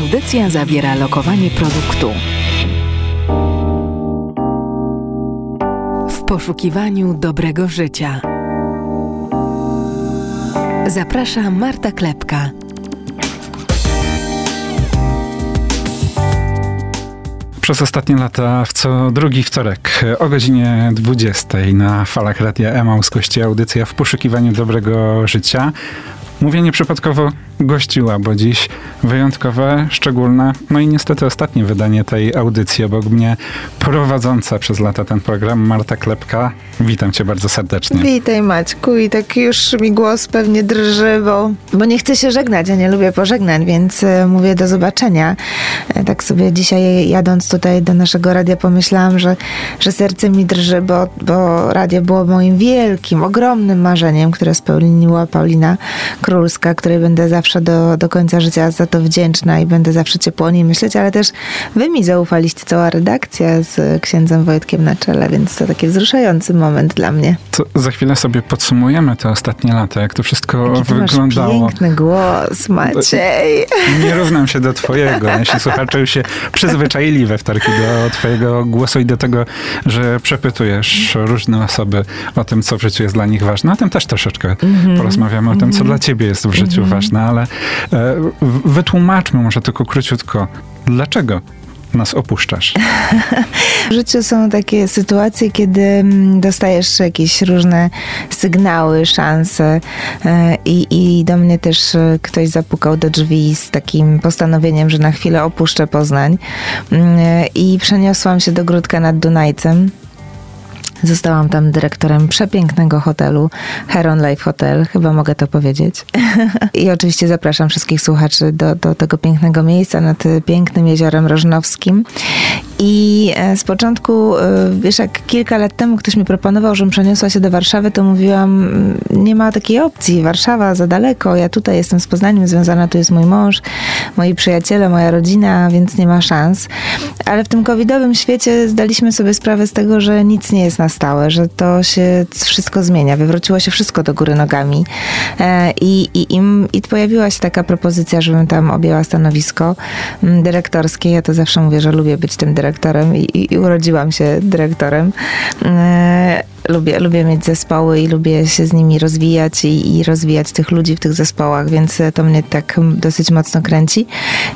Audycja zawiera lokowanie produktu. W poszukiwaniu dobrego życia. Zaprasza Marta Klepka. Przez ostatnie lata w co drugi wtorek o godzinie 20 na falach Radia Emaus gości audycja w poszukiwaniu dobrego życia. Mówię nieprzypadkowo gościła, bo dziś wyjątkowe, szczególne, no i niestety ostatnie wydanie tej audycji. Obok mnie prowadząca przez lata ten program Marta Klepka. Witam cię bardzo serdecznie. Witaj Maćku i tak już mi głos pewnie drży, bo, bo nie chcę się żegnać, ja nie lubię pożegnań, więc e, mówię do zobaczenia. E, tak sobie dzisiaj jadąc tutaj do naszego radia pomyślałam, że, że serce mi drży, bo, bo radio było moim wielkim, ogromnym marzeniem, które spełniła Paulina Królska, której będę zawsze do, do końca życia za to wdzięczna i będę zawsze ciepło o niej myśleć, ale też wy mi zaufaliście, cała redakcja z księdzem Wojtkiem na czele, więc to taki wzruszający moment dla mnie. To za chwilę sobie podsumujemy te ostatnie lata, jak to wszystko Jaki wyglądało. Masz piękny głos, Maciej. Nie równam się do twojego. Nasi słuchacze już się przyzwyczaili we wtorki do twojego głosu i do tego, że przepytujesz różne osoby o tym, co w życiu jest dla nich ważne. O tym też troszeczkę mm -hmm. porozmawiamy, o tym, co mm -hmm. dla ciebie jest w życiu -hmm. ważne, ale ale wytłumaczmy może tylko króciutko, dlaczego nas opuszczasz? W życiu są takie sytuacje, kiedy mm, dostajesz jakieś różne sygnały, szanse e, i, i do mnie też e, ktoś zapukał do drzwi z takim postanowieniem, że na chwilę opuszczę Poznań mm, e, i przeniosłam się do Gródka nad Dunajcem Zostałam tam dyrektorem przepięknego hotelu, Heron Life Hotel, chyba mogę to powiedzieć. I oczywiście zapraszam wszystkich słuchaczy do, do tego pięknego miejsca nad pięknym jeziorem Rożnowskim. I e, z początku, e, wiesz, jak kilka lat temu ktoś mi proponował, żebym przeniosła się do Warszawy, to mówiłam, mm, nie ma takiej opcji, Warszawa za daleko, ja tutaj jestem z Poznaniem związana, tu jest mój mąż, moi przyjaciele, moja rodzina, więc nie ma szans. Ale w tym covidowym świecie zdaliśmy sobie sprawę z tego, że nic nie jest na stałe, że to się wszystko zmienia, wywróciło się wszystko do góry nogami e, i, i, i, i pojawiła się taka propozycja, żebym tam objęła stanowisko mm, dyrektorskie. Ja to zawsze mówię, że lubię być tym dyrektorem i, i urodziłam się dyrektorem. E, lubię, lubię mieć zespoły i lubię się z nimi rozwijać i, i rozwijać tych ludzi w tych zespołach, więc to mnie tak dosyć mocno kręci.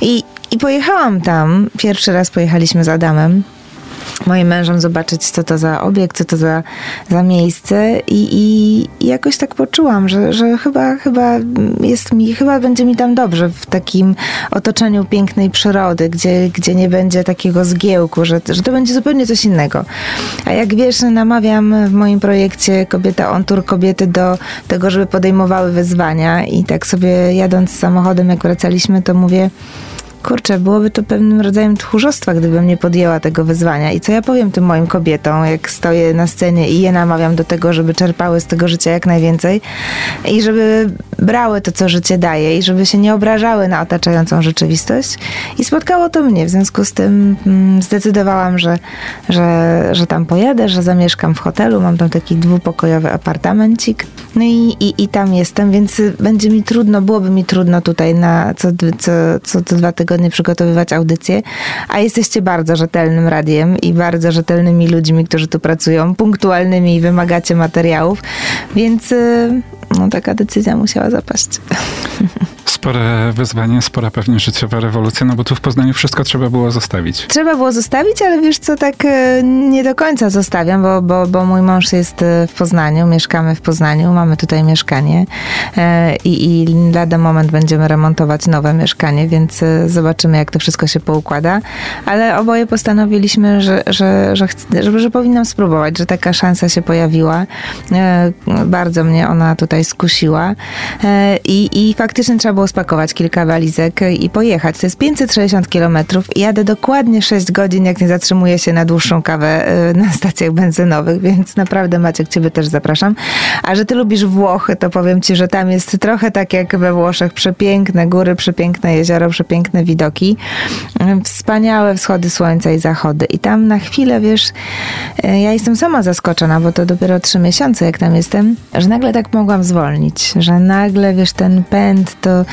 I, i pojechałam tam. Pierwszy raz pojechaliśmy z Adamem moim mężem zobaczyć, co to za obiekt, co to za, za miejsce i, i jakoś tak poczułam, że, że chyba, chyba jest mi, chyba będzie mi tam dobrze w takim otoczeniu pięknej przyrody, gdzie, gdzie nie będzie takiego zgiełku, że, że to będzie zupełnie coś innego. A jak wiesz, namawiam w moim projekcie Kobieta on Tour kobiety do tego, żeby podejmowały wyzwania i tak sobie jadąc samochodem, jak wracaliśmy, to mówię, kurczę, byłoby to pewnym rodzajem tchórzostwa, gdybym nie podjęła tego wyzwania. I co ja powiem tym moim kobietom, jak stoję na scenie i je namawiam do tego, żeby czerpały z tego życia jak najwięcej i żeby brały to, co życie daje i żeby się nie obrażały na otaczającą rzeczywistość. I spotkało to mnie. W związku z tym mm, zdecydowałam, że, że, że tam pojadę, że zamieszkam w hotelu. Mam tam taki dwupokojowy apartamencik. No i, i, i tam jestem, więc będzie mi trudno, byłoby mi trudno tutaj na co, co, co, co dwa tygodnie tygodnie przygotowywać audycje, a jesteście bardzo rzetelnym radiem i bardzo rzetelnymi ludźmi, którzy tu pracują, punktualnymi i wymagacie materiałów, więc y, no, taka decyzja musiała zapaść. spore wyzwanie, spora pewnie życiowa rewolucja, no bo tu w Poznaniu wszystko trzeba było zostawić. Trzeba było zostawić, ale wiesz co, tak e, nie do końca zostawiam, bo, bo, bo mój mąż jest e, w Poznaniu, mieszkamy w Poznaniu, mamy tutaj mieszkanie e, i, i lada moment będziemy remontować nowe mieszkanie, więc zobaczymy, jak to wszystko się poukłada, ale oboje postanowiliśmy, że, że, że, że, że powinnam spróbować, że taka szansa się pojawiła. Bardzo mnie ona tutaj skusiła i, i faktycznie trzeba było spakować kilka walizek i pojechać. To jest 560 kilometrów i jadę dokładnie 6 godzin, jak nie zatrzymuję się na dłuższą kawę y, na stacjach benzynowych, więc naprawdę Maciek, ciebie też zapraszam. A że ty lubisz Włochy, to powiem ci, że tam jest trochę tak jak we Włoszech. Przepiękne góry, przepiękne jezioro, przepiękne widoki. Wspaniałe wschody słońca i zachody. I tam na chwilę, wiesz, y, ja jestem sama zaskoczona, bo to dopiero trzy miesiące, jak tam jestem, że nagle tak mogłam zwolnić, że nagle, wiesz, ten pęd, to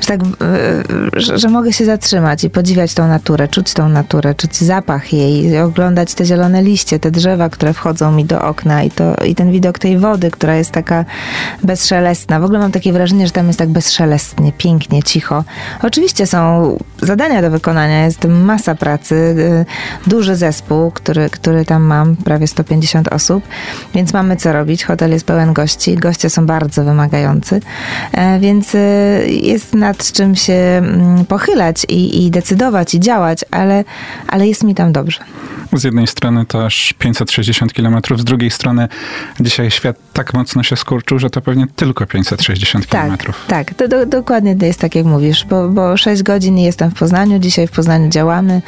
że tak, e, że, mogę się zatrzymać i podziwiać tą naturę, czuć tą naturę, czuć zapach jej, oglądać te zielone liście, te drzewa, które wchodzą mi do okna i, to, i ten widok tej wody, która jest taka bezszelestna. W ogóle mam takie wrażenie, że tam jest tak bezszelestnie, pięknie, cicho. Oczywiście są zadania do wykonania, jest masa pracy, y, duży zespół, który, który tam mam, prawie 150 osób, więc mamy co robić. Hotel jest pełen gości, goście są bardzo wymagający, e, więc y, jest nad czym się mm, pochylać i, i decydować i działać, ale, ale jest mi tam dobrze. Z jednej strony to aż 560 km, z drugiej strony dzisiaj świat tak mocno się skurczył, że to pewnie tylko 560 Tak, km. tak, to do, dokładnie to jest tak, jak mówisz, bo, bo 6 godzin jestem w Poznaniu, dzisiaj w Poznaniu działamy,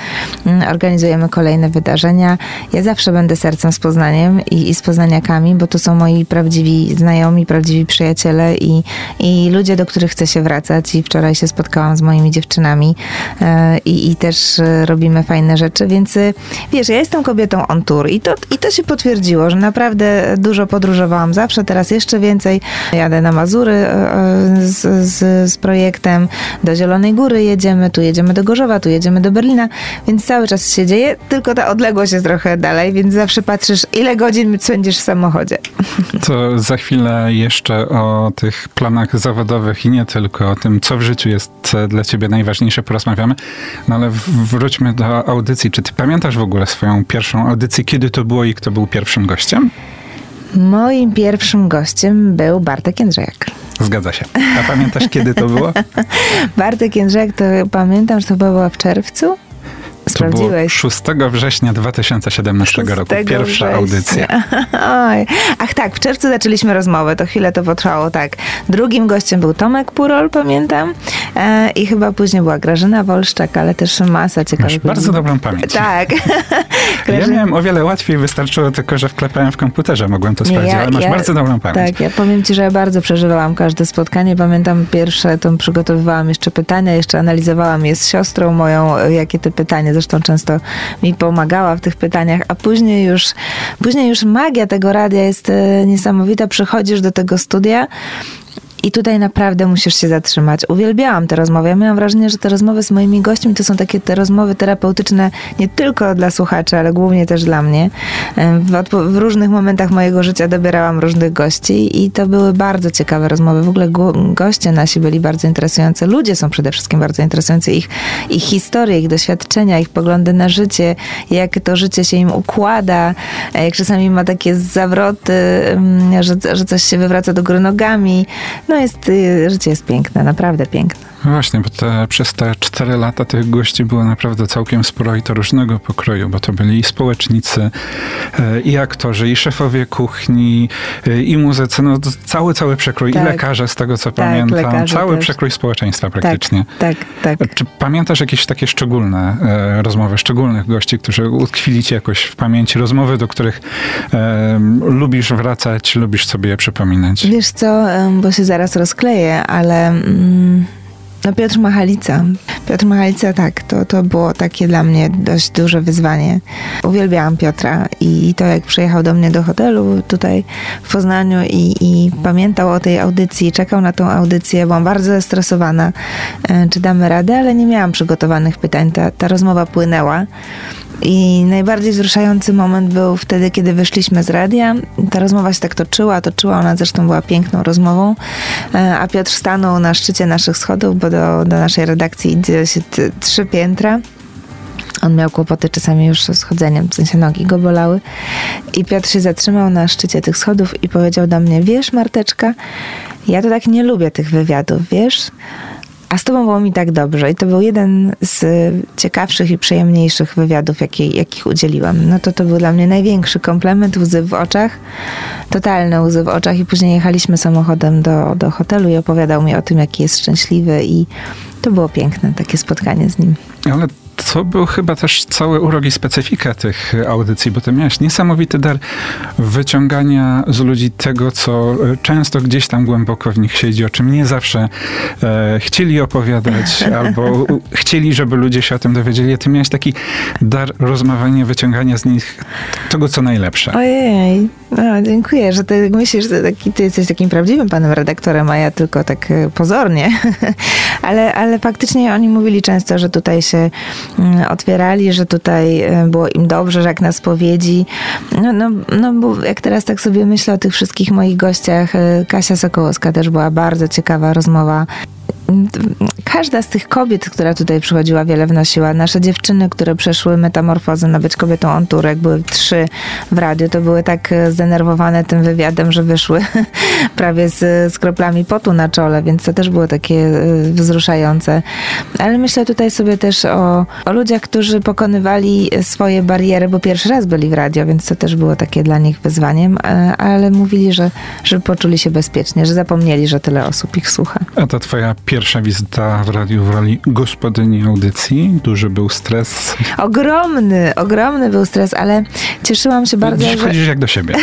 mm, organizujemy kolejne wydarzenia. Ja zawsze będę sercem z Poznaniem i, i z poznaniakami, bo to są moi prawdziwi znajomi, prawdziwi przyjaciele i, i ludzie, do których chcę się wracać i wczoraj się spotkałam z moimi dziewczynami e, i, i też e, robimy fajne rzeczy, więc e, wiesz, ja jestem kobietą on tour i to, i to się potwierdziło, że naprawdę dużo podróżowałam zawsze, teraz jeszcze więcej. Jadę na Mazury e, e, z, z, z projektem, do Zielonej Góry jedziemy, tu jedziemy do Gorzowa, tu jedziemy do Berlina, więc cały czas się dzieje, tylko ta odległość jest trochę dalej, więc zawsze patrzysz, ile godzin spędzisz w samochodzie. To za chwilę jeszcze o tych planach zawodowych i nie tylko, o tym, co w życiu jest dla ciebie najważniejsze, porozmawiamy. No ale wróćmy do audycji. Czy ty pamiętasz w ogóle swoją pierwszą audycję? Kiedy to było i kto był pierwszym gościem? Moim pierwszym gościem był Bartek Jędrzejak. Zgadza się. A pamiętasz, kiedy to było? Bartek Jędrzejak, to pamiętam, że to była w czerwcu? To było Sprawdziłeś? 6 września 2017 roku. 6 Pierwsza września. audycja. Oj. Ach tak, w czerwcu zaczęliśmy rozmowę, to chwilę to potrwało, tak. Drugim gościem był Tomek Purol, pamiętam. E, I chyba później była Grażyna Wolszczak, ale też masa ciekawych Masz bardzo dobrą pamięć. Tak. Ja miałem o wiele łatwiej, wystarczyło tylko, że wklepałem w komputerze, mogłem to sprawdzić, ale masz bardzo dobrą pamięć. Tak, ja powiem ci, że ja bardzo przeżywałam każde spotkanie. Pamiętam pierwsze, to przygotowywałam jeszcze pytania, jeszcze analizowałam je z siostrą moją, e, jakie te pytania, zresztą często mi pomagała w tych pytaniach, a później już, później już magia tego radia jest e, niesamowita. Przychodzisz do tego studia i tutaj naprawdę musisz się zatrzymać. Uwielbiałam te rozmowy. Ja miałam wrażenie, że te rozmowy z moimi gośćmi to są takie te rozmowy terapeutyczne nie tylko dla słuchaczy, ale głównie też dla mnie. W, w różnych momentach mojego życia dobierałam różnych gości i to były bardzo ciekawe rozmowy. W ogóle go- goście nasi byli bardzo interesujący. Ludzie są przede wszystkim bardzo interesujący. Ich, ich historie, ich doświadczenia, ich poglądy na życie, jak to życie się im układa, jak czasami ma takie zawroty, że, że coś się wywraca do góry nogami. No jest, y, życie jest piękne, naprawdę piękne. No Właśnie, bo te, przez te cztery lata tych gości było naprawdę całkiem sporo i to różnego pokroju, bo to byli i społecznicy, e, i aktorzy, i szefowie kuchni, e, i muzycy, no cały, cały przekrój, Tak. i lekarze z tego co Tak, pamiętam, cały też. przekrój społeczeństwa praktycznie. Tak, tak, tak. Czy pamiętasz jakieś takie szczególne e, rozmowy, szczególnych gości, którzy utkwili ci jakoś w pamięci, rozmowy, do których e, lubisz wracać, lubisz sobie je przypominać? Wiesz co, bo się zaraz rozkleję, ale mm, no Piotr Machalica. Piotr Machalica, tak, to, to było takie dla mnie dość duże wyzwanie. Uwielbiałam Piotra i, i to jak przyjechał do mnie do hotelu tutaj w Poznaniu i, i pamiętał o tej audycji, czekał na tą audycję, byłam bardzo zestresowana, e, czy damy radę, ale nie miałam przygotowanych pytań. Ta, ta rozmowa płynęła. I najbardziej wzruszający moment był wtedy, kiedy wyszliśmy z radia. Ta rozmowa się tak toczyła, toczyła. Ona zresztą była piękną rozmową. E, A Piotr stanął na szczycie naszych schodów, bo do, do naszej redakcji idzie się trzy piętra. On miał kłopoty czasami już z chodzeniem, w sensie nogi go bolały. I Piotr się zatrzymał na szczycie tych schodów i powiedział do mnie, wiesz Marteczka, ja to tak nie lubię tych wywiadów, wiesz? A z tobą było mi tak dobrze. I to był jeden z ciekawszych i przyjemniejszych wywiadów, jakie, jakich udzieliłam. No to to był dla mnie największy komplement, łzy w oczach, totalne łzy w oczach. I później jechaliśmy samochodem do, do hotelu i opowiadał mi o tym, jaki jest szczęśliwy i to było piękne, takie spotkanie z nim. Ale to był chyba też cały urok i specyfika tych audycji, bo ty miałeś niesamowity dar wyciągania z ludzi tego, co często gdzieś tam głęboko w nich siedzi, o czym nie zawsze e, chcieli opowiadać, albo chcieli, żeby ludzie się o tym dowiedzieli. A ty miałeś taki dar rozmawiania, wyciągania z nich tego, co najlepsze. Ojej, no, dziękuję, że ty myślisz, że taki, ty jesteś takim prawdziwym panem redaktorem, a ja tylko tak e, pozornie. ale, ale faktycznie oni mówili często, że tutaj się otwierali, że tutaj e, było im dobrze, że jak na spowiedzi. No, no, no bo jak teraz tak sobie myślę o tych wszystkich moich gościach, e, Kasia Sokołowska też była bardzo ciekawa rozmowa każda z tych kobiet, która tutaj przychodziła, wiele wnosiła. Nasze dziewczyny, które przeszły metamorfozę na być kobietą onturek, były trzy w radiu, to były tak e, zdenerwowane tym wywiadem, że wyszły prawie z, z kroplami potu na czole, więc to też było takie e, wzruszające. Ale myślę tutaj sobie też o, o ludziach, którzy pokonywali swoje bariery, bo pierwszy raz byli w radio, więc to też było takie dla nich wyzwaniem, e, ale mówili, że, że poczuli się bezpiecznie, że zapomnieli, że tyle osób ich słucha. A to twoja pierwsza wizyta w radiu w roli gospodyni audycji. Duży był stres. Ogromny, ogromny był stres, ale cieszyłam się bardzo. Dziś wchodzisz że... jak do siebie.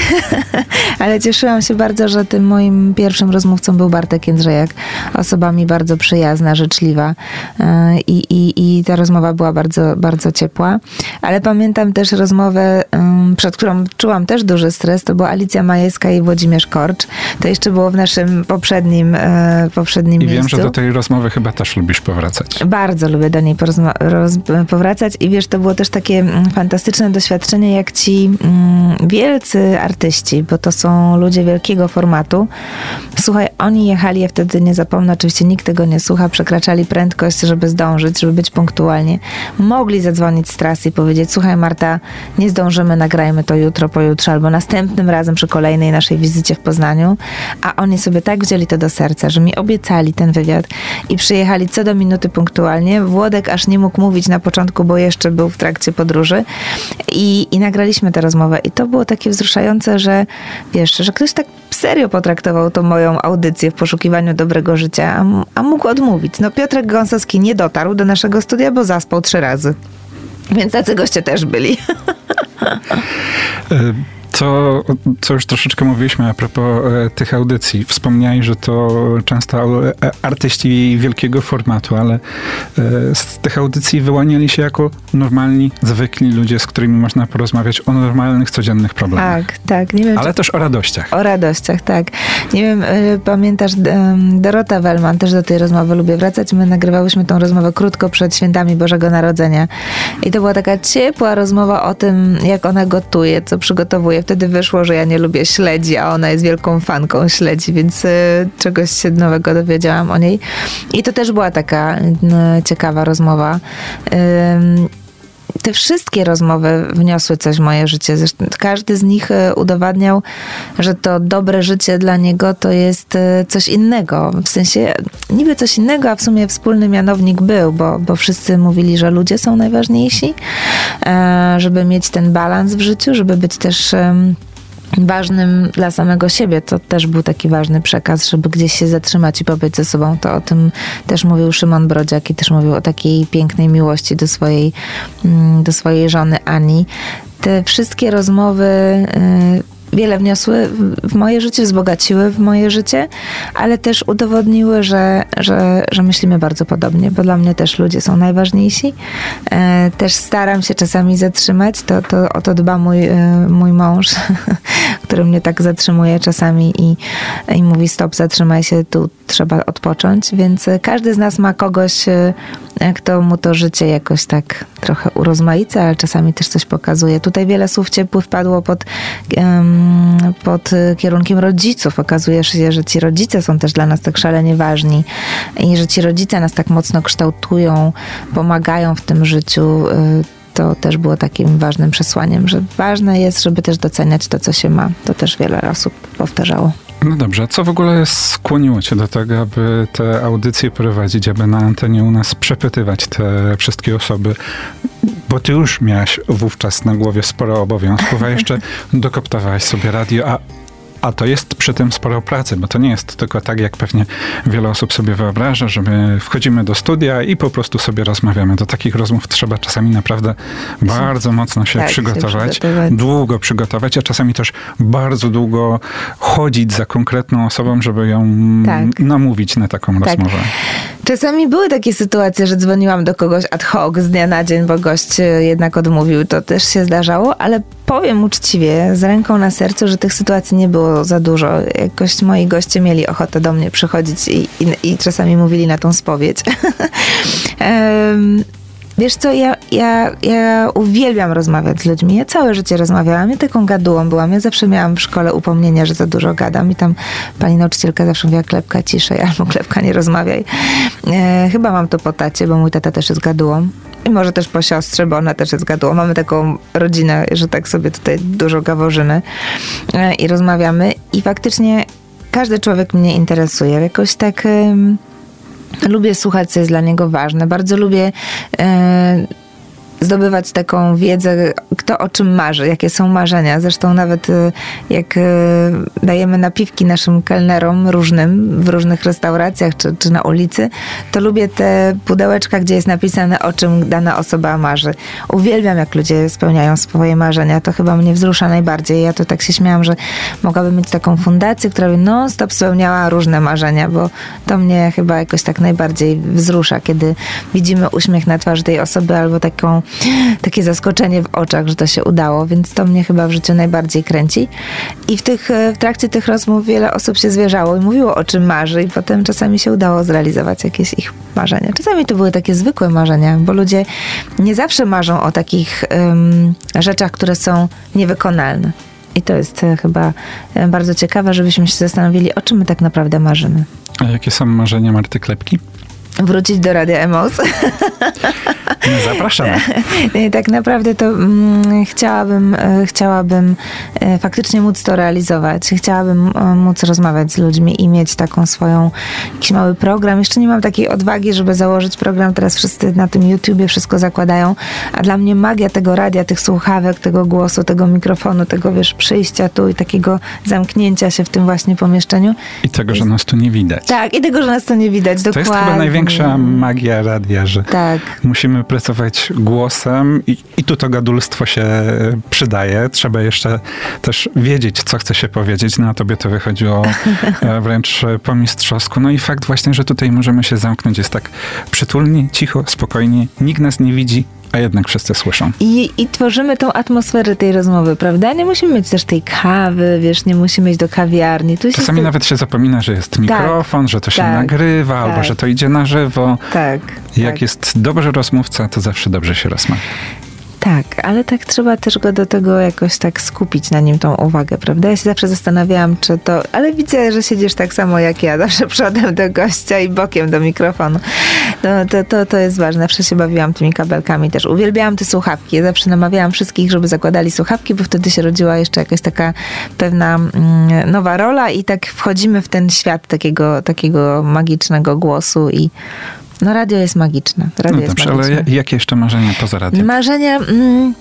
ale cieszyłam się bardzo, że tym moim pierwszym rozmówcą był Bartek Jędrzejak. Osoba mi bardzo przyjazna, życzliwa e, i, i, i ta rozmowa była bardzo, bardzo ciepła. Ale pamiętam też rozmowę, przed którą czułam też duży stres. To była Alicja Majewska i Włodzimierz Korcz. To jeszcze było w naszym poprzednim, e, poprzednim I miejscu. wiem, że do tej rozmowy chyba też lubisz powracać. Bardzo lubię do niej powracać i wiesz, to było też takie mm, fantastyczne doświadczenie, jak ci mm, wielcy artyści, bo to są ludzie wielkiego formatu. Słuchaj, oni jechali, ja wtedy nie zapomnę, oczywiście nikt tego nie słucha, przekraczali prędkość, żeby zdążyć, żeby być punktualnie. Mogli zadzwonić z trasy i powiedzieć, słuchaj Marta, nie zdążymy, nagrajmy to jutro, pojutrze albo następnym razem przy kolejnej naszej wizycie w Poznaniu, a oni sobie tak wzięli to do serca, że mi obiecali ten wywiad i przyjechali co do minuty punktualnie. Włodek aż nie mógł mówić na początku, bo jeszcze był w trakcie podróży i, i nagraliśmy tę rozmowę i to było takie wzruszające, że wiesz, że ktoś tak serio potraktował tą moją audycję w poszukiwaniu dobrego życia, a, a mógł odmówić. No Piotrek Gąsowski nie dotarł do naszego studia, bo zaspał trzy razy. Więc tacy goście też byli. E, to, co już troszeczkę mówiliśmy a propos e, tych audycji. Wspomniałeś, że to często e, artyści wielkiego formatu, ale e, z tych audycji wyłaniali się jako normalni, zwykli ludzie, z którymi można porozmawiać o normalnych, codziennych problemach. Tak, tak. Nie wiem, ale też o radościach. O radościach, tak. Nie wiem, pamiętasz, Dorota Wellman, też do tej rozmowy lubię wracać. My nagrywałyśmy tą rozmowę krótko przed świętami Bożego Narodzenia. I to była taka ciepła rozmowa o tym, jak ona gotuje, co przygotowuje wtedy wyszło, że ja nie lubię śledzi, a ona jest wielką fanką śledzi, więc y, czegoś się nowego dowiedziałam o niej. I to też była taka y, ciekawa rozmowa te wszystkie rozmowy wniosły coś w moje życie. Zresztą każdy z nich y, udowadniał, że to dobre życie dla niego to jest coś innego. W sensie niby coś innego, a w sumie wspólny mianownik był, bo, bo wszyscy mówili, że ludzie są najważniejsi, e, żeby mieć ten balans w życiu, żeby być też ważnym dla samego siebie. To też był taki ważny przekaz, żeby gdzieś się zatrzymać i pobyć ze sobą. To o tym też mówił Szymon Brodziak i też mówił o takiej pięknej miłości do swojej, mm, do swojej żony Ani. Te wszystkie rozmowy y, wiele wniosły w moje życie, wzbogaciły w moje życie, ale też udowodniły, że, że, że myślimy bardzo podobnie, bo dla mnie też ludzie są najważniejsi. E, też staram się czasami zatrzymać, to, to o to dba mój, e, mój mąż, który mnie tak zatrzymuje czasami i, i mówi stop, zatrzymaj się, tu trzeba odpocząć, więc każdy z nas ma kogoś, e, kto mu to życie jakoś tak trochę urozmaica, ale czasami też coś pokazuje. Tutaj wiele słów ciepłych padło pod pod kierunkiem rodziców. Okazuje się, że ci rodzice są też dla nas tak szalenie ważni i że ci rodzice nas tak mocno kształtują, pomagają w tym życiu. Y, to też było takim ważnym przesłaniem, że ważne jest, żeby też doceniać to, co się ma. To też wiele osób powtarzało. No dobrze, co w ogóle skłoniło cię do tego, aby te audycje prowadzić, aby na antenie u nas przepytywać te wszystkie osoby? Bo ty już miałaś wówczas na głowie sporo obowiązków, a jeszcze dokoptowałaś sobie radio, a a to jest przy tym sporo pracy, bo to nie jest tylko tak, jak pewnie wiele osób sobie wyobraża, że my wchodzimy do studia i po prostu sobie rozmawiamy. Do takich rozmów trzeba czasami naprawdę bardzo mocno się tak, przygotować, się przygotować, długo przygotować, a czasami też bardzo długo chodzić za konkretną osobą, żeby ją Tak. namówić na taką Tak. rozmowę. Czasami były takie sytuacje, że dzwoniłam do kogoś ad hoc z dnia na dzień, bo gość e, jednak odmówił. To też się zdarzało, ale powiem uczciwie, z ręką na sercu, że tych sytuacji nie było za dużo. Jakoś moi goście mieli ochotę do mnie przychodzić i, i, i czasami mówili na tą spowiedź. Wiesz co, ja, ja, ja uwielbiam rozmawiać z ludźmi. Ja całe życie rozmawiałam. Ja taką gadułą byłam. Ja zawsze miałam w szkole upomnienia, że za dużo gadam i tam pani nauczycielka zawsze mówiła klepka ciszej albo klepka nie rozmawiaj. E, chyba mam to po tacie, bo mój tata też jest gadułą. I może też po siostrze, bo ona też jest gadułą. Mamy taką rodzinę, że tak sobie tutaj dużo gaworzymy e, i rozmawiamy. I faktycznie każdy człowiek mnie interesuje. Jakoś tak... em, Lubię słuchać, co jest dla niego ważne. Bardzo lubię e, zdobywać taką wiedzę, kto o czym marzy, jakie są marzenia. Zresztą nawet e, jak e, dajemy napiwki naszym kelnerom różnym w różnych restauracjach czy, czy na ulicy, to lubię te pudełeczka, gdzie jest napisane, o czym dana osoba marzy. Uwielbiam, jak ludzie spełniają swoje marzenia. To chyba mnie wzrusza najbardziej. Ja to tak się śmiałam, że mogłabym mieć taką fundację, która by non-stop spełniała różne marzenia, bo to mnie chyba jakoś tak najbardziej wzrusza, kiedy widzimy uśmiech na twarzy tej osoby albo taką, takie zaskoczenie w oczach, że to się udało, więc to mnie chyba w życiu najbardziej kręci. I w, tych, e, w trakcie tych rozmów wiele osób się zwierzało i mówiło o czym marzy i potem czasami się udało zrealizować jakieś ich marzenia. Czasami to były takie zwykłe marzenia, bo ludzie nie zawsze marzą o takich em, rzeczach, które są niewykonalne. I to jest e, chyba e, bardzo ciekawe, żebyśmy się zastanowili, o czym my tak naprawdę marzymy. A jakie są marzenia Marty Klepki? Wrócić do Radia Emos. No, Zapraszamy. Tak naprawdę to mm, chciałabym, e, chciałabym e, faktycznie móc to realizować. Chciałabym e, móc rozmawiać z ludźmi i mieć taką swoją, jakiś mały program. Jeszcze nie mam takiej odwagi, żeby założyć program. Teraz wszyscy na tym YouTubie wszystko zakładają. A dla mnie magia tego radia, tych słuchawek, tego głosu, tego mikrofonu, tego wiesz, przyjścia tu i takiego zamknięcia się w tym właśnie pomieszczeniu. I tego, że nas tu nie widać. Tak, i tego, że nas to nie widać. To jest chyba największa magia radia, że Tak. musimy pracować głosem i, i tu to gadulstwo się przydaje. Trzeba jeszcze też wiedzieć, co chce się powiedzieć. No a tobie to wychodziło e, wręcz po mistrzowsku. No i fakt właśnie, że tutaj możemy się zamknąć. Jest tak przytulnie, cicho, spokojnie. Nikt nas nie widzi, a jednak wszyscy słyszą. I, I tworzymy tą atmosferę tej rozmowy, prawda? Nie musimy mieć też tej kawy, wiesz, nie musimy iść do kawiarni. Tu Czasami nawet się zapomina, że jest mikrofon, że to się tak, nagrywa, albo tak. że to idzie na żywo. Tak. Jak tak. jest dobry rozmówca, to zawsze dobrze się rozmawia. Tak, ale tak trzeba też go do tego jakoś tak skupić na nim tą uwagę, prawda? Ja się zawsze zastanawiałam, czy to. Ale widzę, że siedzisz tak samo jak ja, zawsze przodem do gościa i bokiem do mikrofonu. No, to, to, to jest ważne. Zawsze się bawiłam tymi kabelkami też. Uwielbiałam te słuchawki. Ja zawsze namawiałam wszystkich, żeby zakładali słuchawki, bo wtedy się rodziła jeszcze jakaś taka pewna mm, nowa rola i tak wchodzimy w ten świat takiego, takiego magicznego głosu i no radio jest magiczne. Radio No dobrze, ale magiczne. ja- jakie jeszcze marzenia poza radiem? Marzenia. Mm,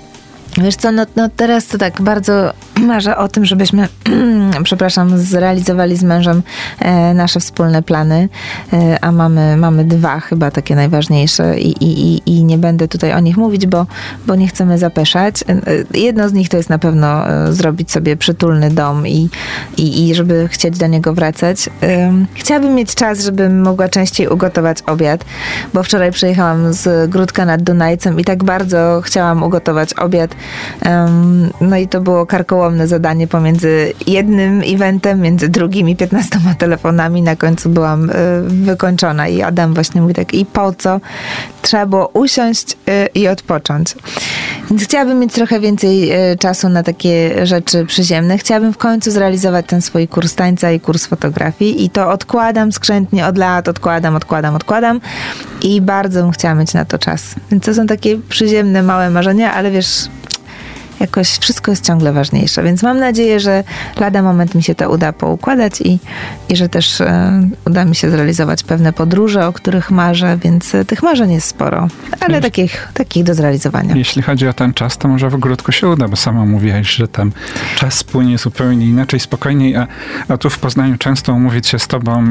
wiesz co, no, no teraz to tak bardzo marzę o tym, żebyśmy, przepraszam, zrealizowali z mężem e, nasze wspólne plany, e, a mamy, mamy dwa chyba takie najważniejsze i, i, i, nie będę tutaj o nich mówić, bo, bo nie chcemy zapeszać. E, e, Jedno z nich to jest na pewno e, zrobić sobie przytulny dom i, i, i żeby chcieć do niego wracać. Ym, Chciałabym mieć czas, żebym mogła częściej ugotować obiad, bo wczoraj przyjechałam z Gródka nad Dunajcem i tak bardzo chciałam ugotować obiad. No i to było karkołomne zadanie pomiędzy jednym eventem, między drugim i 15 telefonami. Na końcu byłam y, wykończona i Adam właśnie mówi tak, i po co? Trzeba było usiąść y, i odpocząć. Więc chciałabym mieć trochę więcej y, czasu na takie rzeczy przyziemne. Chciałabym w końcu zrealizować ten swój kurs tańca i kurs fotografii i to odkładam skrzętnie od lat, odkładam, odkładam, odkładam i bardzo bym chciała mieć na to czas. Więc to są takie przyziemne, małe marzenia, ale wiesz, jakoś wszystko jest ciągle ważniejsze. Więc mam nadzieję, że lada moment mi się to uda poukładać i, i że też e, uda mi się zrealizować pewne podróże, o których marzę, więc e, tych marzeń jest sporo, ale takich, takich do zrealizowania. Jeśli chodzi o ten czas, to może w ogródku się uda, bo sama mówiłaś, że tam czas płynie zupełnie inaczej, spokojniej, a, a tu w Poznaniu często umówić się z tobą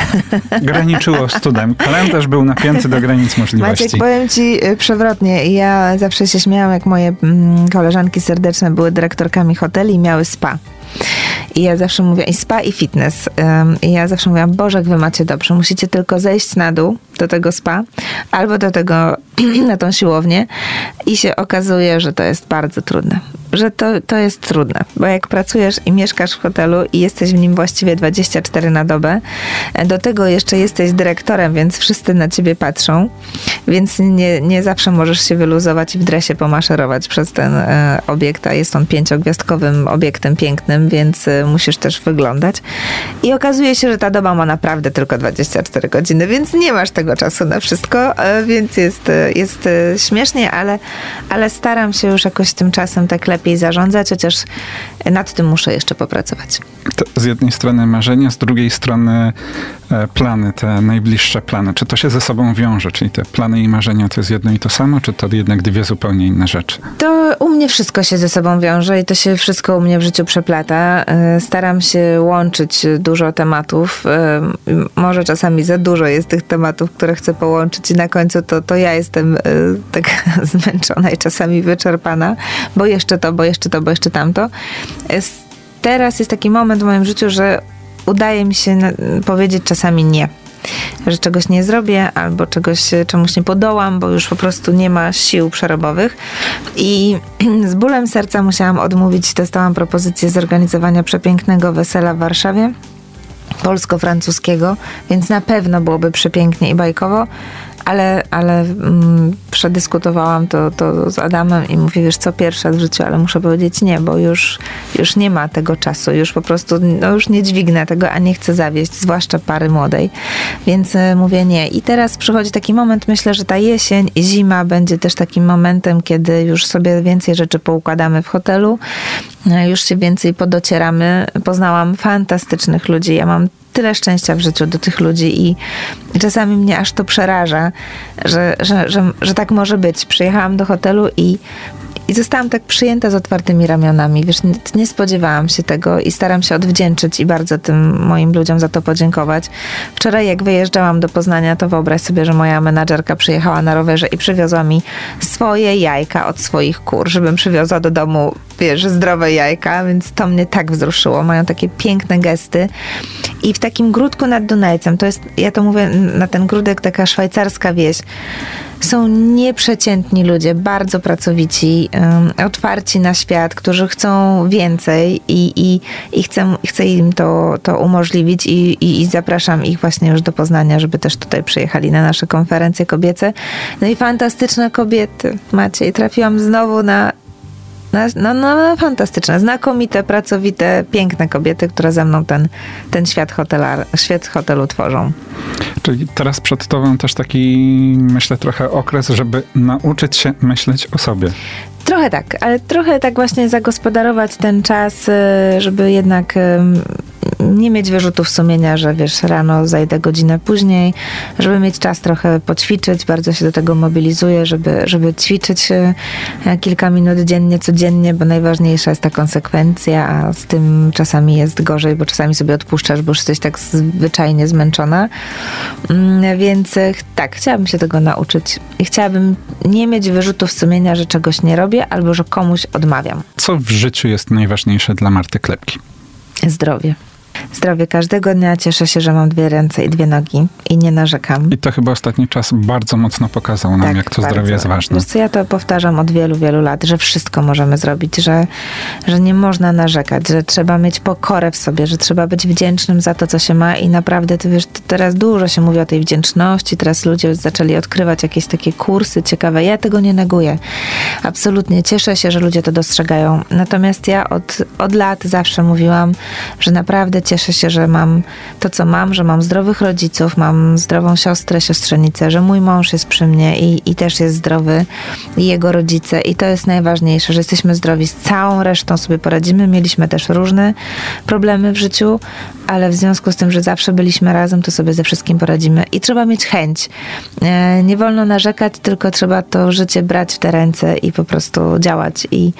graniczyło z cudem. Kalendarz był napięty do granic możliwości. Maciek, powiem ci y, przewrotnie. Ja zawsze się śmiałam, jak moje mm, koleżanki serdeczne były dyrektorkami hoteli i miały spa. I ja zawsze mówię, i spa, i fitness. I ja zawsze mówię, Boże, jak wy macie dobrze. Musicie tylko zejść na dół do tego spa albo do tego, na tą siłownię i się okazuje, że to jest bardzo trudne. Że to, to jest trudne, bo jak pracujesz i mieszkasz w hotelu i jesteś w nim właściwie 24 na dobę, do tego jeszcze jesteś dyrektorem, więc wszyscy na ciebie patrzą, więc nie, nie zawsze możesz się wyluzować i w dresie pomaszerować przez ten e, obiekt, a jest on pięciogwiazdkowym obiektem pięknym, więc e, musisz też wyglądać. I okazuje się, że ta doba ma naprawdę tylko 24 godziny, więc nie masz tego czasu na wszystko, e, więc jest, e, jest e, śmiesznie, ale, ale staram się już jakoś tym czasem tak lepiej zarządzać, chociaż nad tym muszę jeszcze popracować. To z jednej strony marzenia, z drugiej strony plany, te najbliższe plany. Czy to się ze sobą wiąże? Czyli te plany i marzenia to jest jedno i to samo, czy to jednak dwie zupełnie inne rzeczy? To u mnie wszystko się ze sobą wiąże i to się wszystko u mnie w życiu przeplata. Staram się łączyć dużo tematów. Może czasami za dużo jest tych tematów, które chcę połączyć i na końcu to, to ja jestem tak zmęczona i czasami wyczerpana, bo jeszcze to, bo jeszcze to, bo jeszcze tamto. Teraz jest taki moment w moim życiu, że udaje mi się powiedzieć czasami nie że czegoś nie zrobię albo czegoś, czemuś nie podołam, bo już po prostu nie ma sił przerobowych. I z bólem serca musiałam odmówić, dostałam propozycję zorganizowania przepięknego wesela w Warszawie polsko-francuskiego, więc na pewno byłoby przepięknie i bajkowo, ale, ale mm, przedyskutowałam to, to z Adamem i mówię, wiesz co, pierwsza w życiu, ale muszę powiedzieć nie, bo już, już nie ma tego czasu, już po prostu, no już nie dźwignę tego, a nie chcę zawieść, zwłaszcza pary młodej, więc y, mówię nie. I teraz przychodzi taki moment, myślę, że ta jesień i zima będzie też takim momentem, kiedy już sobie więcej rzeczy poukładamy w hotelu, y, już się więcej podocieramy. Poznałam fantastycznych ludzi, ja mam tyle szczęścia w życiu do tych ludzi i czasami mnie aż to przeraża, że, że, że, że tak może być. Przyjechałam do hotelu i i zostałam tak przyjęta z otwartymi ramionami. Wiesz, nie, spodziewałam się tego i staram się odwdzięczyć i bardzo tym moim ludziom za to podziękować. Wczoraj, jak wyjeżdżałam do Poznania, to wyobraź sobie, że moja menadżerka przyjechała na rowerze i przywiozła mi swoje jajka od swoich kur, żebym przywiozła do domu, wiesz, zdrowe jajka, więc to mnie tak wzruszyło. Mają takie piękne gesty. I w takim grudku nad Dunajcem, to jest, ja to mówię na ten grudek, taka szwajcarska wieś, są nieprzeciętni ludzie, bardzo pracowici, otwarci na świat, którzy chcą więcej i, i, i chcę, chcę im to, to umożliwić i, i, i zapraszam ich właśnie już do Poznania, żeby też tutaj przyjechali na nasze konferencje kobiece. No i fantastyczne kobiety, Maciej. Trafiłam znowu na no, no, fantastyczne, znakomite, pracowite, piękne kobiety, które ze mną ten, ten świat, hotelar, świat hotelu tworzą. Czyli teraz przed tobą też taki, myślę, trochę okres, żeby nauczyć się myśleć o sobie. Trochę tak, ale trochę tak właśnie zagospodarować ten czas, y, żeby jednak nie mieć wyrzutów sumienia, że wiesz, rano zajdę godzinę później, żeby mieć czas trochę poćwiczyć. Bardzo się do tego mobilizuję, żeby, żeby ćwiczyć e, kilka minut dziennie, codziennie, bo najważniejsza jest ta konsekwencja, a z tym czasami jest gorzej, bo czasami sobie odpuszczasz, bo już jesteś tak zwyczajnie zmęczona. Mm, więc e, tak, chciałabym się tego nauczyć i chciałabym nie mieć wyrzutów sumienia, że czegoś nie robię albo że komuś odmawiam. Co w życiu jest najważniejsze dla Marty Klepki? Zdrowie zdrowie każdego dnia. Cieszę się, że mam dwie ręce i dwie nogi i nie narzekam. I to chyba ostatni czas bardzo mocno pokazał nam, tak, jak to bardzo. zdrowie jest ważne. Wiesz co, ja to powtarzam od wielu, wielu lat, że wszystko możemy zrobić, że, że nie można narzekać, że trzeba mieć pokorę w sobie, że trzeba być wdzięcznym za to, co się ma i naprawdę, ty wiesz, teraz dużo się mówi o tej wdzięczności, teraz ludzie zaczęli odkrywać jakieś takie kursy ciekawe. Ja tego nie neguję. Absolutnie cieszę się, że ludzie to dostrzegają. Natomiast ja od, od lat zawsze mówiłam, że naprawdę naprawdę cieszę się, że mam to, co mam, że mam zdrowych rodziców, mam zdrową siostrę, siostrzenicę, że mój mąż jest przy mnie i, i też jest zdrowy, i jego rodzice. I to jest najważniejsze, że jesteśmy zdrowi. Z całą resztą sobie poradzimy. Mieliśmy też różne problemy w życiu, ale w związku z tym, że zawsze byliśmy razem, to sobie ze wszystkim poradzimy. I trzeba mieć chęć. E, nie wolno narzekać, tylko trzeba to życie brać w te ręce i po prostu działać i,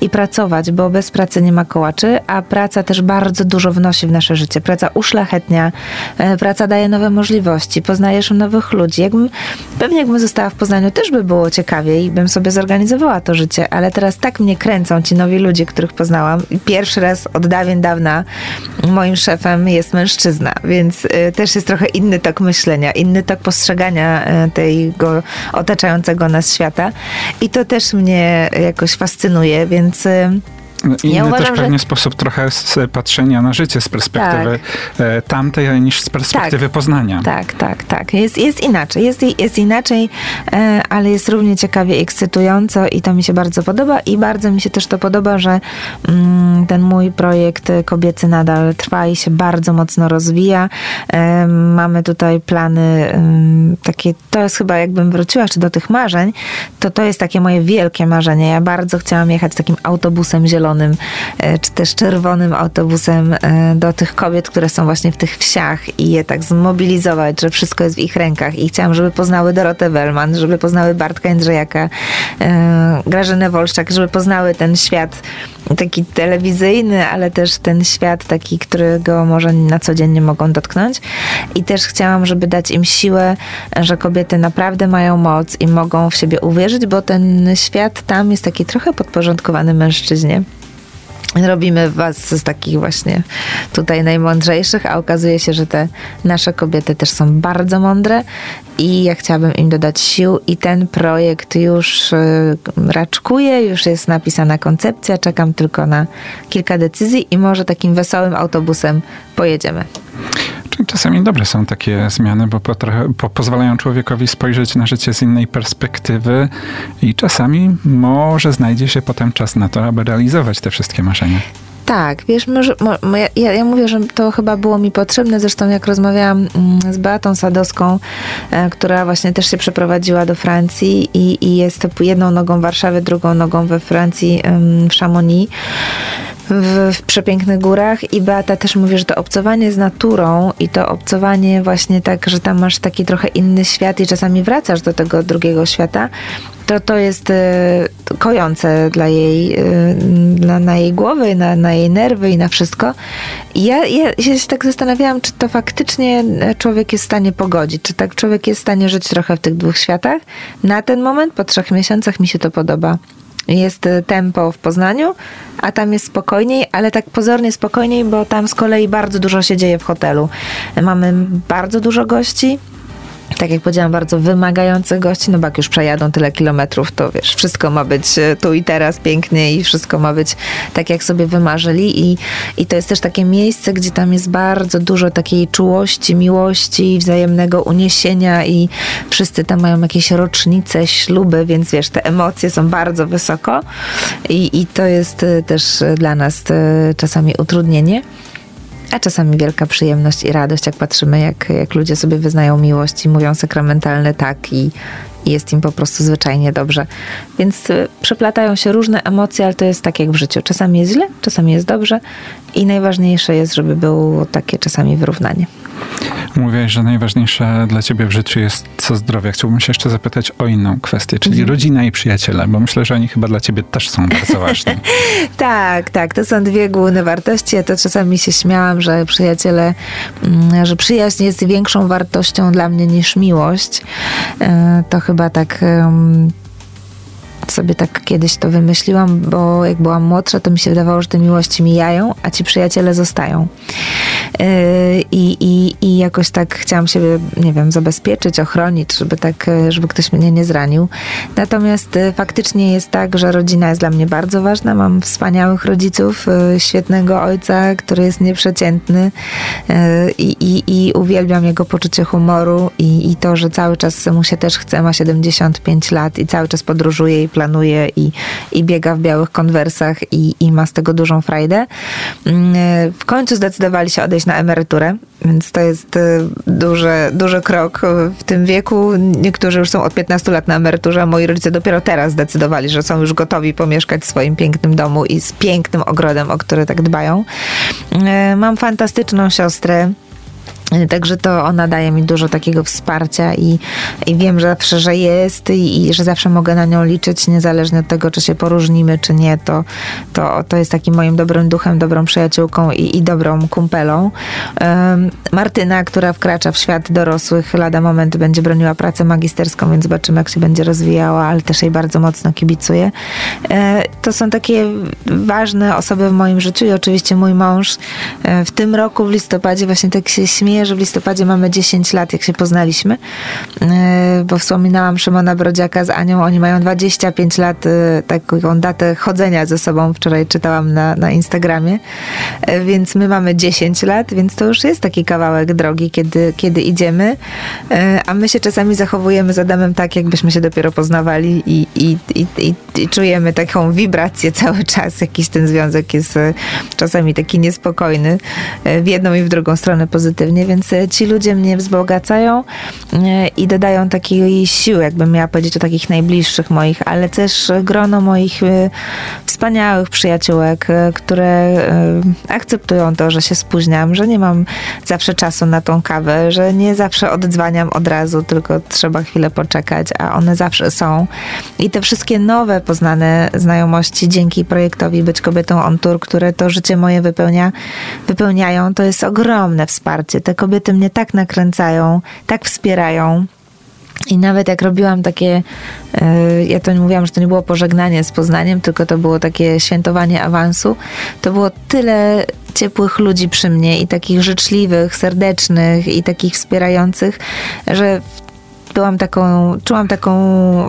i pracować, bo bez pracy nie ma kołaczy, a praca też bardzo dużo wnosi w nasze życie. Praca uszlachetnia, e, praca daje nowe możliwości, poznajesz nowych ludzi. Jakbym, pewnie jakbym została w Poznaniu, też by było ciekawiej i bym sobie zorganizowała to życie, ale teraz tak mnie kręcą ci nowi ludzie, których poznałam. Pierwszy raz od dawien dawna moim szefem jest mężczyzna, więc y, też jest trochę inny tok myślenia, inny tok postrzegania y, tego otaczającego nas świata. I to też mnie jakoś fascynuje, więc y, Inny Ja uważam, też że- pewnie sposób trochę patrzenia na życie z perspektywy e, tamtej, niż z perspektywy Tak. Poznania. Tak, tak, tak. Jest, jest inaczej. Jest, jest inaczej, e, ale jest równie ciekawie ekscytująco i to mi się bardzo podoba. I bardzo mi się też to podoba, że mm, ten mój projekt kobiecy nadal trwa i się bardzo mocno rozwija. E, Mamy tutaj plany em, takie, to jest chyba jakbym wróciła jeszcze do tych marzeń, to to jest takie moje wielkie marzenie. Ja bardzo chciałam jechać takim autobusem zielonym, e, czy też czerwonym autobusem e, do tych kobiet, które są właśnie w tych wsiach i je tak zmobilizować, że wszystko jest w ich rękach. I chciałam, żeby poznały Dorotę Wellman, żeby poznały Bartka Jędrzejaka, e, Grażynę Wolszczak, żeby poznały ten świat taki telewizyjny, ale też ten świat taki, którego może na co dzień nie mogą dotknąć. I też chciałam, żeby dać im siłę, że kobiety naprawdę mają moc i mogą w siebie uwierzyć, bo ten świat tam jest taki trochę podporządkowany mężczyźnie. Robimy was z takich właśnie tutaj najmądrzejszych, a okazuje się, że te nasze kobiety też są bardzo mądre i ja chciałabym im dodać sił i ten projekt już y, raczkuje, już jest napisana koncepcja, czekam tylko na kilka decyzji i może takim wesołym autobusem pojedziemy. Czy Czasami dobre są takie zmiany, bo po, pozwalają człowiekowi spojrzeć na życie z innej perspektywy i czasami może znajdzie się potem czas na to, aby realizować te wszystkie marzenia. Tak, wiesz, może, mo, mo, ja, ja mówię, że to chyba było mi potrzebne. Zresztą jak rozmawiałam mm, z Beatą Sadowską, e, która właśnie też się przeprowadziła do Francji i, i jest jedną nogą w Warszawie, drugą nogą we Francji, w Chamonix. W, w przepięknych górach i Beata też mówi, że to obcowanie z naturą i to obcowanie właśnie tak, że tam masz taki trochę inny świat i czasami wracasz do tego drugiego świata, to to jest e, kojące dla jej, e, na, na jej głowy, na, na jej nerwy i na wszystko. I ja, ja się tak zastanawiałam, czy to faktycznie człowiek jest w stanie pogodzić, czy tak człowiek jest w stanie żyć trochę w tych dwóch światach. Na ten moment, po trzech miesiącach mi się to podoba. Jest e, tempo w Poznaniu, a tam jest spokojniej, ale tak pozornie spokojniej, bo tam z kolei bardzo dużo się dzieje w hotelu. Mamy bardzo dużo gości, tak jak powiedziałam, bardzo wymagających gości, no bo jak już przejadą tyle kilometrów, to wiesz, wszystko ma być e, tu i teraz pięknie i wszystko ma być tak, jak sobie wymarzyli. I, i to jest też takie miejsce, gdzie tam jest bardzo dużo takiej czułości, miłości, wzajemnego uniesienia i wszyscy tam mają jakieś rocznice, śluby, więc wiesz, te emocje są bardzo wysoko. I, i to jest e, też e, dla nas czasami utrudnienie. A czasami wielka przyjemność i radość, jak patrzymy, jak, jak ludzie sobie wyznają miłość i mówią sakramentalne tak i, i jest im po prostu zwyczajnie dobrze. Więc y, przeplatają się różne emocje, ale to jest tak jak w życiu. Czasami jest źle, czasami jest dobrze i najważniejsze jest, żeby było takie czasami wyrównanie. Mówiłeś, że najważniejsze dla ciebie w życiu jest co zdrowie. Chciałbym się jeszcze zapytać o inną kwestię, czyli rodzina i przyjaciele, bo myślę, że oni chyba dla ciebie też są bardzo ważni. Tak, tak, to są dwie główne wartości. Ja to czasami się śmiałam, że przyjaciele, mm, że przyjaźń jest większą wartością dla mnie niż miłość. E, To chyba tak sobie tak kiedyś to wymyśliłam, bo jak byłam młodsza, to mi się wydawało, że te miłości mijają, a ci przyjaciele zostają. Yy, I, i, I jakoś tak chciałam siebie, nie wiem, zabezpieczyć, ochronić, żeby tak, e, żeby ktoś mnie nie zranił. Natomiast e, faktycznie jest tak, że rodzina jest dla mnie bardzo ważna. Mam wspaniałych rodziców, świetnego ojca, który jest nieprzeciętny i, i, i uwielbiam jego poczucie humoru i, i to, że cały czas mu się też chce, ma 75 lat i cały czas podróżuje i planuje i, i biega w białych konwersach i, i ma z tego dużą frajdę. Mm, w końcu zdecydowali się odejść na emeryturę, więc to jest duży, duży krok w tym wieku. Niektórzy już są od 15 lat na emeryturze, a moi rodzice dopiero teraz zdecydowali, że są już gotowi pomieszkać w swoim pięknym domu i z pięknym ogrodem, o który tak dbają. Mam fantastyczną siostrę. Także to ona daje mi dużo takiego wsparcia i, i wiem że zawsze, że jest i, i, że zawsze mogę na nią liczyć, niezależnie od tego, czy się poróżnimy, czy nie. To, to, to jest takim moim dobrym duchem, dobrą przyjaciółką i, i dobrą kumpelą. Um, Martyna, która wkracza w świat dorosłych, lada moment będzie broniła pracę magisterską, więc zobaczymy, jak się będzie rozwijała, ale też jej bardzo mocno kibicuję. E, to są takie ważne osoby w moim życiu i oczywiście mój mąż. E, w tym roku, w listopadzie, właśnie tak się śmieje, że w listopadzie mamy 10 lat, jak się poznaliśmy, e, bo wspominałam Szymona Brodziaka z Anią, oni mają 25 lat, e, taką datę chodzenia ze sobą, wczoraj czytałam na, na Instagramie, e, więc my mamy 10 lat, więc to już jest taki kawałek drogi, kiedy, kiedy idziemy, a my się czasami zachowujemy z Adamem tak, jakbyśmy się dopiero poznawali i, i, i, i, i czujemy taką wibrację cały czas, jakiś ten związek jest czasami taki niespokojny w jedną i w drugą stronę pozytywnie, więc e, ci ludzie mnie wzbogacają e, i dodają takiej siły, jakbym miała powiedzieć o takich najbliższych moich, ale też grono moich e, wspaniałych przyjaciółek, które akceptują to, że się spóźniam, że nie mam zawsze czasu na tą kawę, że nie zawsze oddzwaniam od razu, tylko trzeba chwilę poczekać, a one zawsze są. I te wszystkie nowe poznane znajomości dzięki projektowi Być Kobietą on Tour, które to życie moje wypełnia, wypełniają, to jest ogromne wsparcie. Te kobiety mnie tak nakręcają, tak wspierają. I nawet jak robiłam takie, e, ja to nie mówiłam, że to nie było pożegnanie z Poznaniem, tylko to było takie świętowanie awansu, to było tyle ciepłych ludzi przy mnie i takich życzliwych, serdecznych i takich wspierających, że byłam taką, czułam taką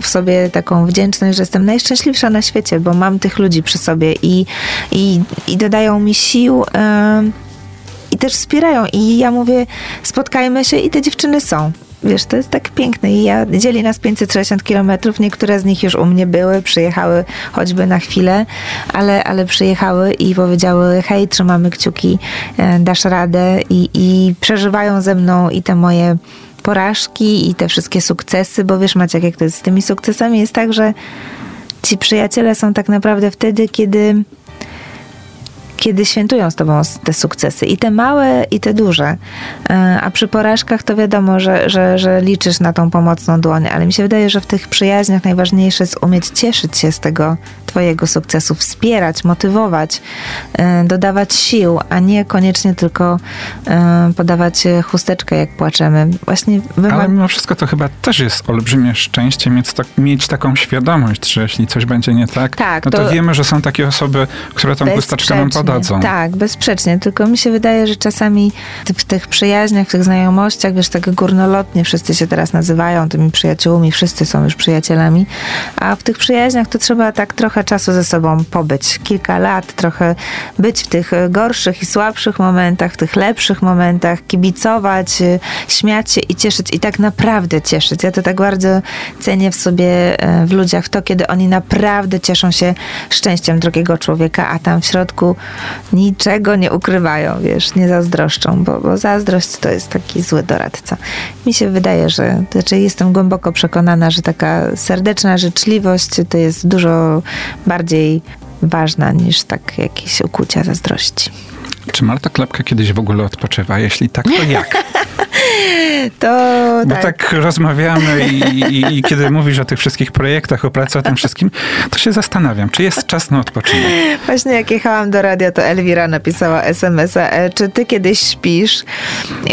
w sobie taką wdzięczność, że jestem najszczęśliwsza na świecie, bo mam tych ludzi przy sobie i, i, i dodają mi sił. Yy, i też wspierają. I ja mówię, spotkajmy się i te dziewczyny są. Wiesz, to jest tak piękne. I ja dzieli nas 560 kilometrów. Niektóre z nich już u mnie były, przyjechały choćby na chwilę, ale, ale przyjechały i powiedziały: Hej, trzymamy kciuki, e, dasz radę. I, i przeżywają ze mną i te moje porażki, i te wszystkie sukcesy, bo wiesz, Maciek, jak to jest z tymi sukcesami, jest tak, że ci przyjaciele są tak naprawdę wtedy, kiedy kiedy świętują z tobą te sukcesy. I te małe, i te duże. E, a przy porażkach to wiadomo, że, że, że liczysz na tą pomocną dłoń, ale mi się wydaje, że w tych przyjaźniach najważniejsze jest umieć cieszyć się z tego Twojego sukcesu, wspierać, motywować, e, dodawać sił, a nie koniecznie tylko e, podawać chusteczkę, jak płaczemy. Właśnie Ale mimo wszystko to chyba też jest olbrzymie szczęście mieć, tak, mieć taką świadomość, że jeśli coś będzie nie tak, tak no to, to wiemy, że są takie osoby, które tą chusteczkę nam podają podadzą. Tak, bezsprzecznie. Tylko mi się wydaje, że czasami w tych przyjaźniach, w tych znajomościach, wiesz, tak górnolotnie wszyscy się teraz nazywają tymi przyjaciółmi, wszyscy są już przyjacielami, a w tych przyjaźniach to trzeba tak trochę czasu ze sobą pobyć. Kilka lat, trochę być w tych gorszych i słabszych momentach, w tych lepszych momentach, kibicować, śmiać się i cieszyć i tak naprawdę cieszyć. Ja to tak bardzo cenię w sobie, e, w ludziach, w to, kiedy oni naprawdę cieszą się szczęściem drugiego człowieka, a tam w środku niczego nie ukrywają, wiesz, nie zazdroszczą, bo, bo zazdrość to jest taki zły doradca. Mi się wydaje, że, znaczy jestem głęboko przekonana, że taka serdeczna życzliwość to jest dużo bardziej ważna niż tak jakieś ukłucia zazdrości. Czy Marta Klepka kiedyś w ogóle odpoczywa? Jeśli tak, to jak? To Bo tak. tak rozmawiamy i, i, i, kiedy mówisz o tych wszystkich projektach, o pracy, o tym wszystkim, to się zastanawiam, czy jest czas na odpoczynek. Właśnie jak jechałam do radia, to Elwira napisała SMS-a, e, czy ty kiedyś śpisz?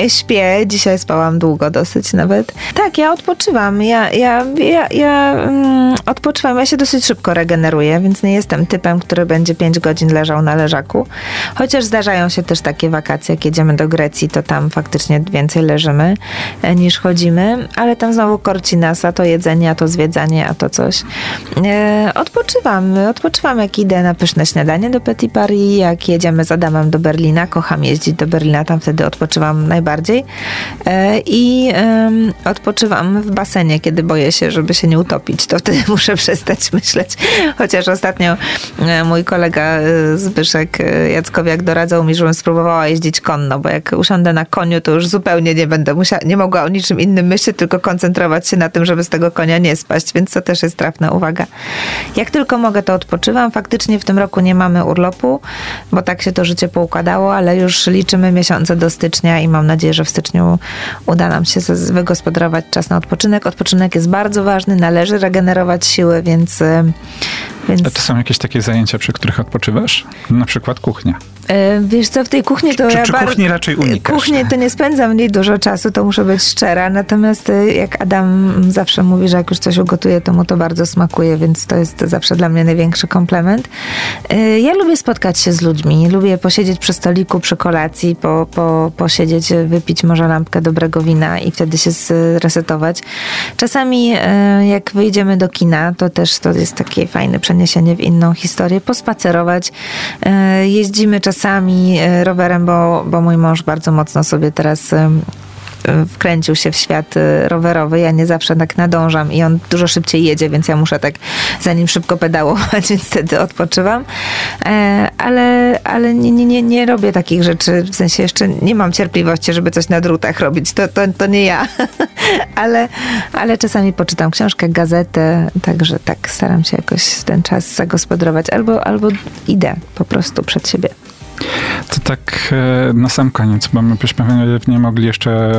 Śpię, dzisiaj spałam długo dosyć nawet. Tak, ja odpoczywam. Ja, ja, ja, ja mm, odpoczywam. Ja się dosyć szybko regeneruję, więc nie jestem typem, który będzie 5 godzin leżał na leżaku. Chociaż zdarzają się też takie wakacje, jak jedziemy do Grecji, to tam faktycznie więcej leżymy e, niż chodzimy, ale tam znowu korci nas, a to jedzenie, a to zwiedzanie, a to coś. E, odpoczywam, odpoczywam jak idę na pyszne śniadanie do Petit Paris, jak jedziemy z Adamem do Berlina, kocham jeździć do Berlina, tam wtedy odpoczywam najbardziej e, i odpoczywam w basenie, kiedy boję się, żeby się nie utopić, to wtedy muszę przestać myśleć. Chociaż ostatnio mój kolega Zbyszek Jackowiak doradzał mi, żebym spróbowała jeździć konno, bo jak usiądę na koniu, to już zupełnie nie będę musiała, nie mogła o niczym innym myśleć, tylko koncentrować się na tym, żeby z tego konia nie spaść, więc to też jest trafna uwaga. Jak tylko mogę, to odpoczywam. Faktycznie w tym roku nie mamy urlopu, bo tak się to życie poukładało, ale już liczymy miesiące do stycznia i mam nadzieję, że w styczniu uda nam się wygospodarować czas na odpoczynek. Odpoczynek jest bardzo ważny, należy regenerować siły, więc... więc... A to są jakieś takie zajęcia, przy których odpoczywasz? Na przykład kuchnia. E, wiesz co, w tej kuchni to czy, ja czy bar... kuchni raczej unikasz? Kuchni to nie spędzam w niej dużo czasu, to muszę być szczera. Natomiast e, jak Adam zawsze mówi, że jak już coś ugotuje, to mu to bardzo smakuje, więc to jest zawsze dla mnie największy komplement. E, ja lubię spotkać się z ludźmi, lubię posiedzieć przy stoliku, przy kolacji, po, po, posiedzieć, wypić może lampkę dobrego wina i wtedy się zresetować. Czasami jak wyjdziemy do kina, to też to jest takie fajne przeniesienie w inną historię, pospacerować. Jeździmy czasami e, rowerem, bo, bo mój mąż bardzo mocno sobie teraz e, wkręcił się w świat e, rowerowy. Ja nie zawsze tak nadążam i on dużo szybciej jedzie, więc ja muszę tak za nim szybko pedałować, więc wtedy odpoczywam. Ale, ale nie, nie, nie robię takich rzeczy, w sensie jeszcze nie mam cierpliwości, żeby coś na drutach robić. To, to, to nie ja. ale, ale czasami poczytam książkę, gazetę, także tak staram się jakoś ten czas zagospodarować. Albo, albo idę po prostu przed siebie. To tak e, na sam koniec, bo my byśmy nie mogli jeszcze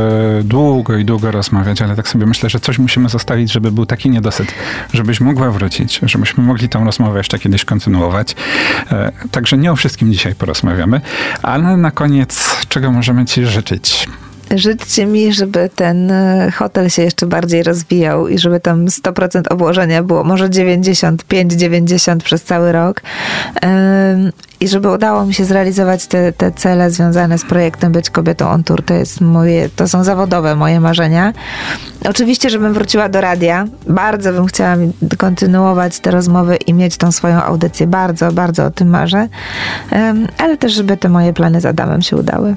długo i długo rozmawiać, ale tak sobie myślę, że coś musimy zostawić, żeby był taki niedosyt, żebyś mogła wrócić, żebyśmy mogli tą rozmowę jeszcze kiedyś kontynuować. E, także nie o wszystkim dzisiaj porozmawiamy, ale na koniec czego możemy ci życzyć? Życzcie mi, żeby ten e, hotel się jeszcze bardziej rozwijał i żeby tam 100% obłożenia było, może 95-90 przez cały rok. I żeby udało mi się zrealizować te, te cele związane z projektem Być Kobietą on Tour. To, jest moje, to są zawodowe moje marzenia. Oczywiście, żebym wróciła do radia. Bardzo bym chciała kontynuować te rozmowy i mieć tą swoją audycję. Bardzo, bardzo o tym marzę. Ale też, żeby te moje plany z Adamem się udały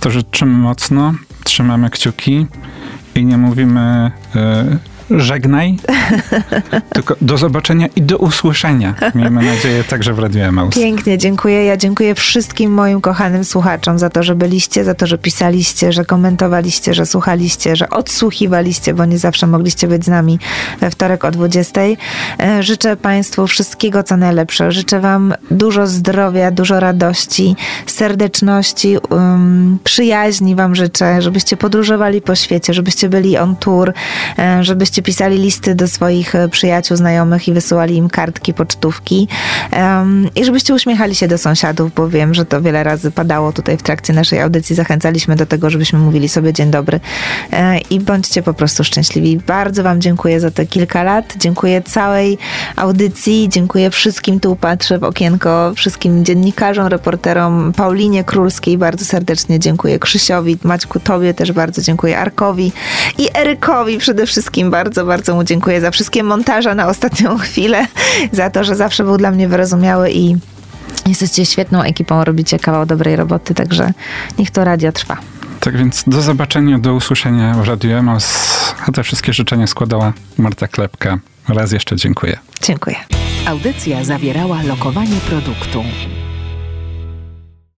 to życzymy mocno, trzymamy kciuki i nie mówimy y, żegnaj, tylko do zobaczenia i do usłyszenia. Miejmy nadzieję także w Radio Emaus. Pięknie, dziękuję. Ja dziękuję wszystkim moim kochanym słuchaczom za to, że byliście, za to, że pisaliście, że komentowaliście, że słuchaliście, że odsłuchiwaliście, bo nie zawsze mogliście być z nami we wtorek o 20. E, życzę Państwu wszystkiego, co najlepsze. Życzę Wam dużo zdrowia, dużo radości, serdeczności, um, przyjaźni Wam życzę, żebyście podróżowali po świecie, żebyście byli on tour, e, żebyście żebyście pisali listy do swoich e, przyjaciół, znajomych i wysyłali im kartki, pocztówki um, i żebyście uśmiechali się do sąsiadów, bo wiem, że to wiele razy padało tutaj w trakcie naszej audycji. Zachęcaliśmy do tego, żebyśmy mówili sobie dzień dobry e, i bądźcie po prostu szczęśliwi. Bardzo Wam dziękuję za te kilka lat. Dziękuję całej audycji, dziękuję wszystkim, tu patrzę w okienko, wszystkim dziennikarzom, reporterom, Paulinie Królskiej bardzo serdecznie dziękuję, Krzysiowi, Maćku Tobie też bardzo dziękuję, Arkowi i Erykowi przede wszystkim bardzo bardzo, bardzo mu dziękuję za wszystkie montaże na ostatnią chwilę, za to, że zawsze był dla mnie wyrozumiały i jesteście świetną ekipą, robicie kawał dobrej roboty, także niech to radio trwa. Tak więc do zobaczenia, do usłyszenia w Radiu Emos. A te wszystkie życzenia składała Marta Klepka. Raz jeszcze dziękuję. Dziękuję. Audycja zawierała lokowanie produktu.